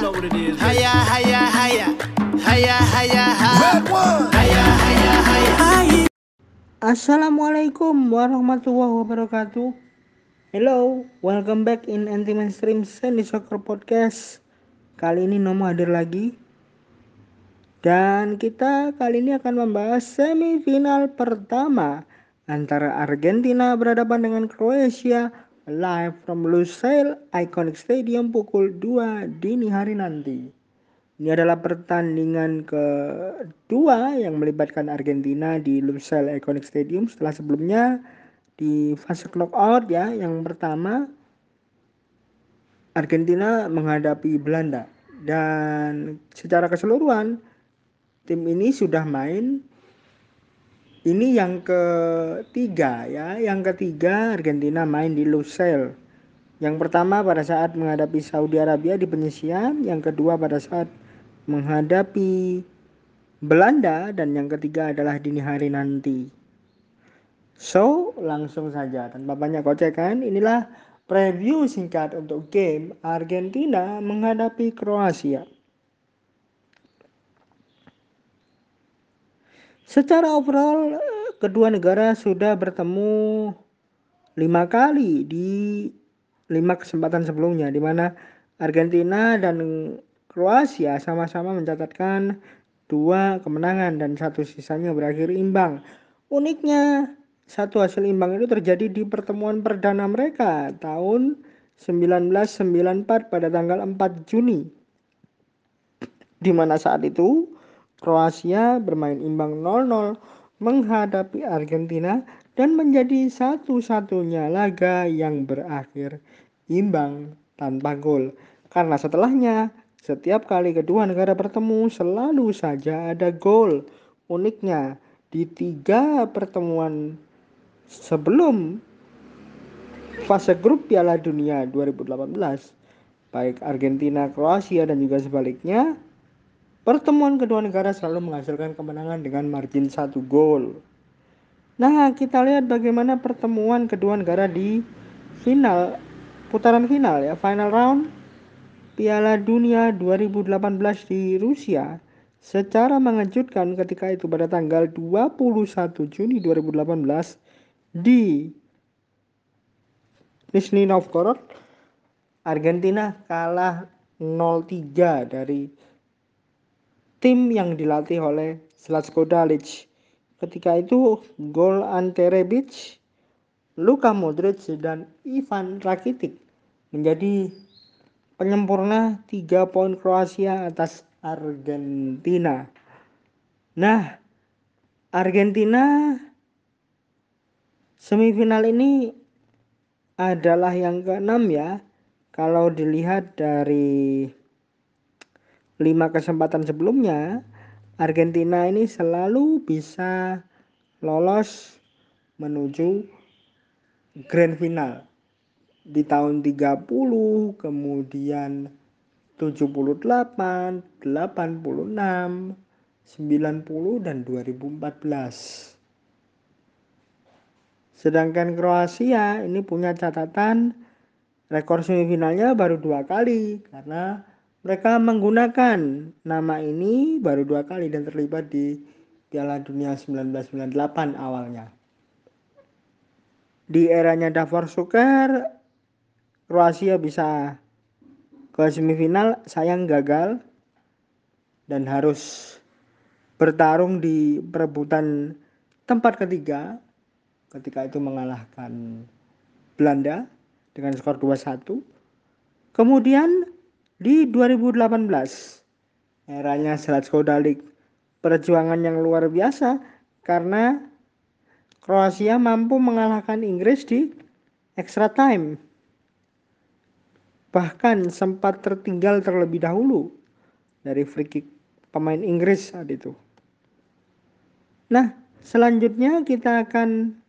know what it is. Haya, haya, haya. Haya, haya, haya. Red one. Haya, haya, haya. Assalamualaikum warahmatullahi wabarakatuh. Hello, welcome back in Anti Mainstream Sandy Soccer Podcast. Kali ini Nomo hadir lagi. Dan kita kali ini akan membahas semifinal pertama antara Argentina berhadapan dengan Kroasia live from Lusail Iconic Stadium pukul 2 dini hari nanti. Ini adalah pertandingan kedua yang melibatkan Argentina di Lusail Iconic Stadium setelah sebelumnya di fase knockout ya. Yang pertama Argentina menghadapi Belanda dan secara keseluruhan tim ini sudah main ini yang ketiga ya. Yang ketiga Argentina main di Lusail. Yang pertama pada saat menghadapi Saudi Arabia di penyisian yang kedua pada saat menghadapi Belanda dan yang ketiga adalah dini hari nanti. So langsung saja tanpa banyak kocekan inilah preview singkat untuk game Argentina menghadapi Kroasia Secara overall kedua negara sudah bertemu lima kali di lima kesempatan sebelumnya di mana Argentina dan Kroasia sama-sama mencatatkan dua kemenangan dan satu sisanya berakhir imbang. Uniknya satu hasil imbang itu terjadi di pertemuan perdana mereka tahun 1994 pada tanggal 4 Juni. Di mana saat itu Kroasia bermain imbang 0-0 menghadapi Argentina dan menjadi satu-satunya laga yang berakhir imbang tanpa gol. Karena setelahnya, setiap kali kedua negara bertemu selalu saja ada gol. Uniknya, di tiga pertemuan sebelum fase grup Piala Dunia 2018, baik Argentina, Kroasia, dan juga sebaliknya, Pertemuan kedua negara selalu menghasilkan kemenangan dengan margin satu gol. Nah, kita lihat bagaimana pertemuan kedua negara di final putaran final ya, final round Piala Dunia 2018 di Rusia secara mengejutkan ketika itu pada tanggal 21 Juni 2018 di Nizhny Novgorod Argentina kalah 0-3 dari tim yang dilatih oleh Zlatko Dalic. Ketika itu gol Ante Rebic, Luka Modric dan Ivan Rakitic menjadi penyempurna 3 poin Kroasia atas Argentina. Nah, Argentina semifinal ini adalah yang keenam ya. Kalau dilihat dari lima kesempatan sebelumnya Argentina ini selalu bisa lolos menuju grand final. Di tahun 30 kemudian 78 86 90 dan 2014 sedangkan Kroasia ini punya catatan rekor semifinalnya baru dua kali karena mereka menggunakan nama ini baru dua kali dan terlibat di Piala Dunia 1998 awalnya. Di eranya Davor Suker, Kroasia bisa ke semifinal, sayang gagal dan harus bertarung di perebutan tempat ketiga ketika itu mengalahkan Belanda dengan skor 2-1. Kemudian di 2018, eranya Zlatko Dalic, perjuangan yang luar biasa karena Kroasia mampu mengalahkan Inggris di extra time. Bahkan sempat tertinggal terlebih dahulu dari free kick pemain Inggris saat itu. Nah, selanjutnya kita akan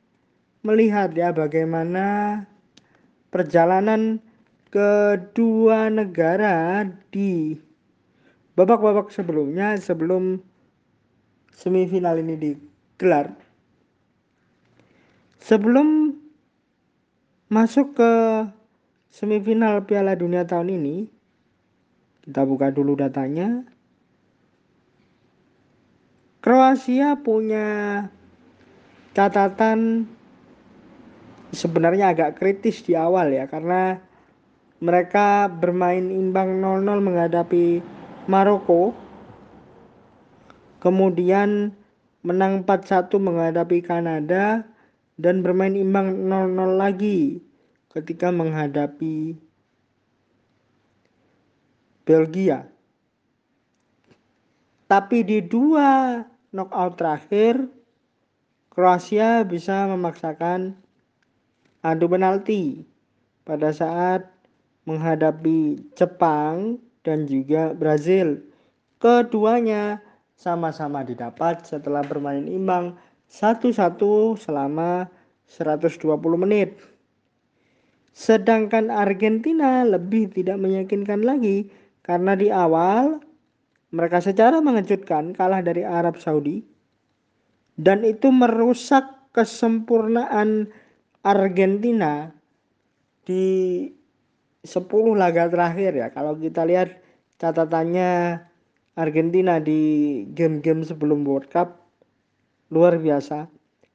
melihat ya bagaimana perjalanan kedua negara di babak-babak sebelumnya sebelum semifinal ini digelar. Sebelum masuk ke semifinal Piala Dunia tahun ini Kita buka dulu datanya. Kroasia punya catatan sebenarnya agak kritis di awal ya karena mereka bermain imbang 0-0 menghadapi Maroko. Kemudian menang 4-1 menghadapi Kanada dan bermain imbang 0-0 lagi ketika menghadapi Belgia. Tapi di dua knockout terakhir, Kroasia bisa memaksakan adu penalti pada saat menghadapi Jepang dan juga Brazil. Keduanya sama-sama didapat setelah bermain imbang satu-satu selama 120 menit. Sedangkan Argentina lebih tidak meyakinkan lagi karena di awal mereka secara mengejutkan kalah dari Arab Saudi dan itu merusak kesempurnaan Argentina di 10 laga terakhir ya. Kalau kita lihat catatannya Argentina di game-game sebelum World Cup luar biasa.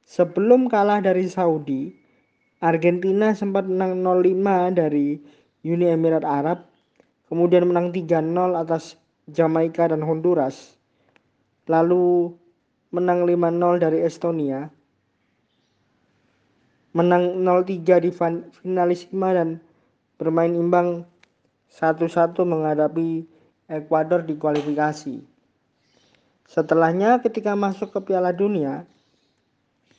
Sebelum kalah dari Saudi, Argentina sempat menang 0-5 dari Uni Emirat Arab, kemudian menang 3-0 atas Jamaika dan Honduras. Lalu menang 5-0 dari Estonia. Menang 0-3 di finalisima dan bermain imbang 1-1 menghadapi Ekuador di kualifikasi. Setelahnya ketika masuk ke Piala Dunia,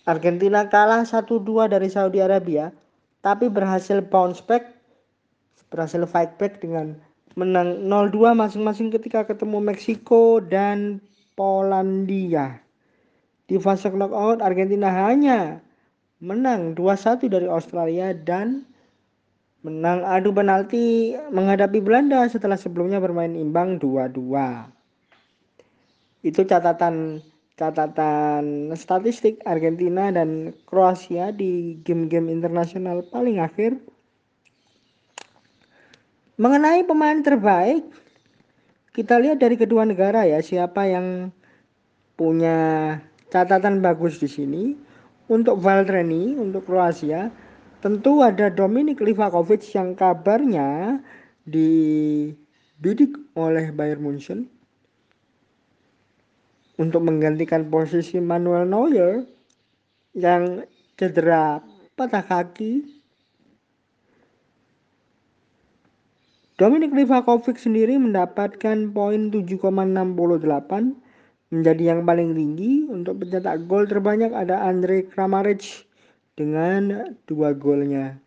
Argentina kalah 1-2 dari Saudi Arabia, tapi berhasil bounce back, berhasil fight back dengan menang 0-2 masing-masing ketika ketemu Meksiko dan Polandia. Di fase knockout Argentina hanya menang 2-1 dari Australia dan menang adu penalti menghadapi Belanda setelah sebelumnya bermain imbang 2-2. Itu catatan catatan statistik Argentina dan Kroasia di game-game internasional paling akhir Mengenai pemain terbaik, kita lihat dari kedua negara ya siapa yang punya catatan bagus di sini. Untuk Valtreni, untuk Kroasia, tentu ada Dominik Livakovic yang kabarnya dibidik oleh Bayern Munchen untuk menggantikan posisi Manuel Neuer yang cedera patah kaki Dominik Livakovic sendiri mendapatkan poin 7,68 menjadi yang paling tinggi. Untuk pencetak gol terbanyak ada Andre Kramaric dengan dua golnya.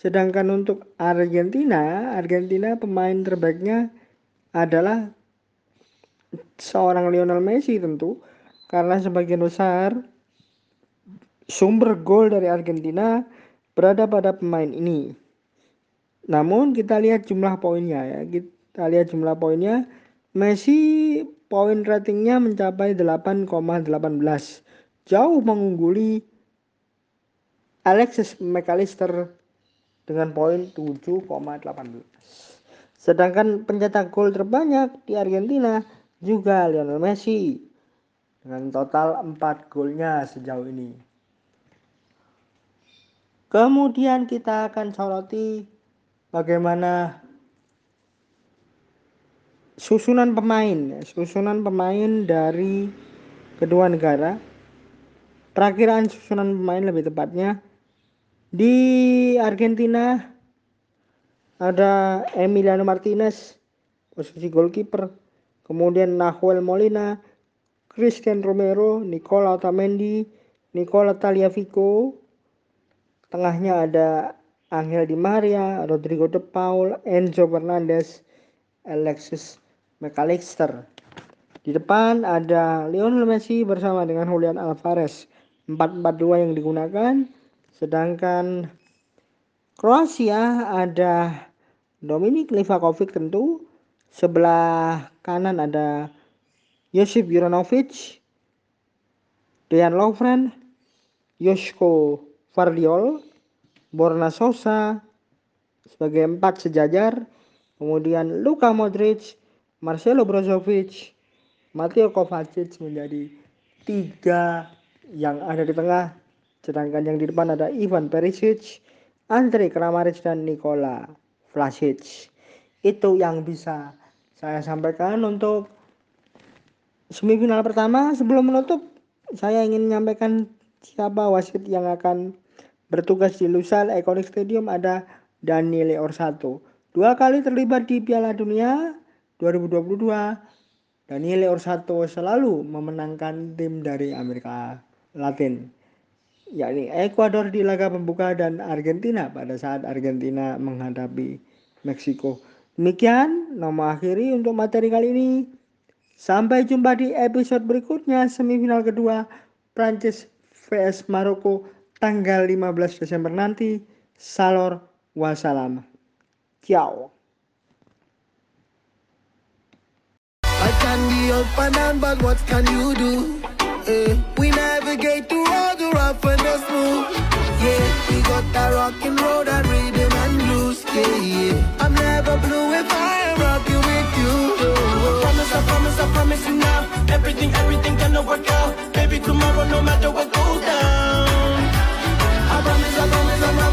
Sedangkan untuk Argentina, Argentina pemain terbaiknya adalah seorang Lionel Messi tentu karena sebagian besar sumber gol dari Argentina berada pada pemain ini. Namun kita lihat jumlah poinnya ya. Kita lihat jumlah poinnya. Messi poin ratingnya mencapai 8,18. Jauh mengungguli Alexis McAllister dengan poin 7,18. Sedangkan pencetak gol terbanyak di Argentina juga Lionel Messi dengan total 4 golnya sejauh ini. Kemudian kita akan soroti bagaimana susunan pemain, susunan pemain dari kedua negara. Perakiraan susunan pemain lebih tepatnya di Argentina ada Emiliano Martinez posisi goalkeeper, kemudian Nahuel Molina, Christian Romero, Nicola Otamendi, Nicola Taliafico, tengahnya ada Angel Di Maria, Rodrigo De Paul, Enzo Fernandez, Alexis McAllister. Di depan ada Lionel Messi bersama dengan Julian Alvarez. 4-4-2 yang digunakan. Sedangkan Kroasia ada Dominik Livakovic tentu. Sebelah kanan ada Josip Juranovic, Dejan Lovren, Josko Vardiol, Borna Sosa sebagai empat sejajar, kemudian Luka Modric, Marcelo Brozovic, Mateo Kovacic menjadi tiga yang ada di tengah. Sedangkan yang di depan ada Ivan Perisic, Andre Kramaric dan Nikola Vlasic. Itu yang bisa saya sampaikan untuk semifinal pertama. Sebelum menutup, saya ingin menyampaikan siapa wasit yang akan bertugas di Lusail Iconic Stadium ada Daniele Orsato. Dua kali terlibat di Piala Dunia 2022, Daniele Orsato selalu memenangkan tim dari Amerika Latin, yakni Ekuador di laga pembuka dan Argentina pada saat Argentina menghadapi Meksiko. Demikian, nama akhiri untuk materi kali ini. Sampai jumpa di episode berikutnya semifinal kedua Prancis vs Maroko tanggal 15 Desember nanti. Salor wassalam. Ciao. I be and down, but what can you do? Eh, we navigate through off on the smooth. Yeah, we got that rock and roll, that rhythm and blues. Yeah, yeah. I'm never blue if I am rocking with you. I promise, I promise, I promise you now. Everything, everything gonna work out. Baby, tomorrow, no matter what goes down. I promise, I promise, I promise.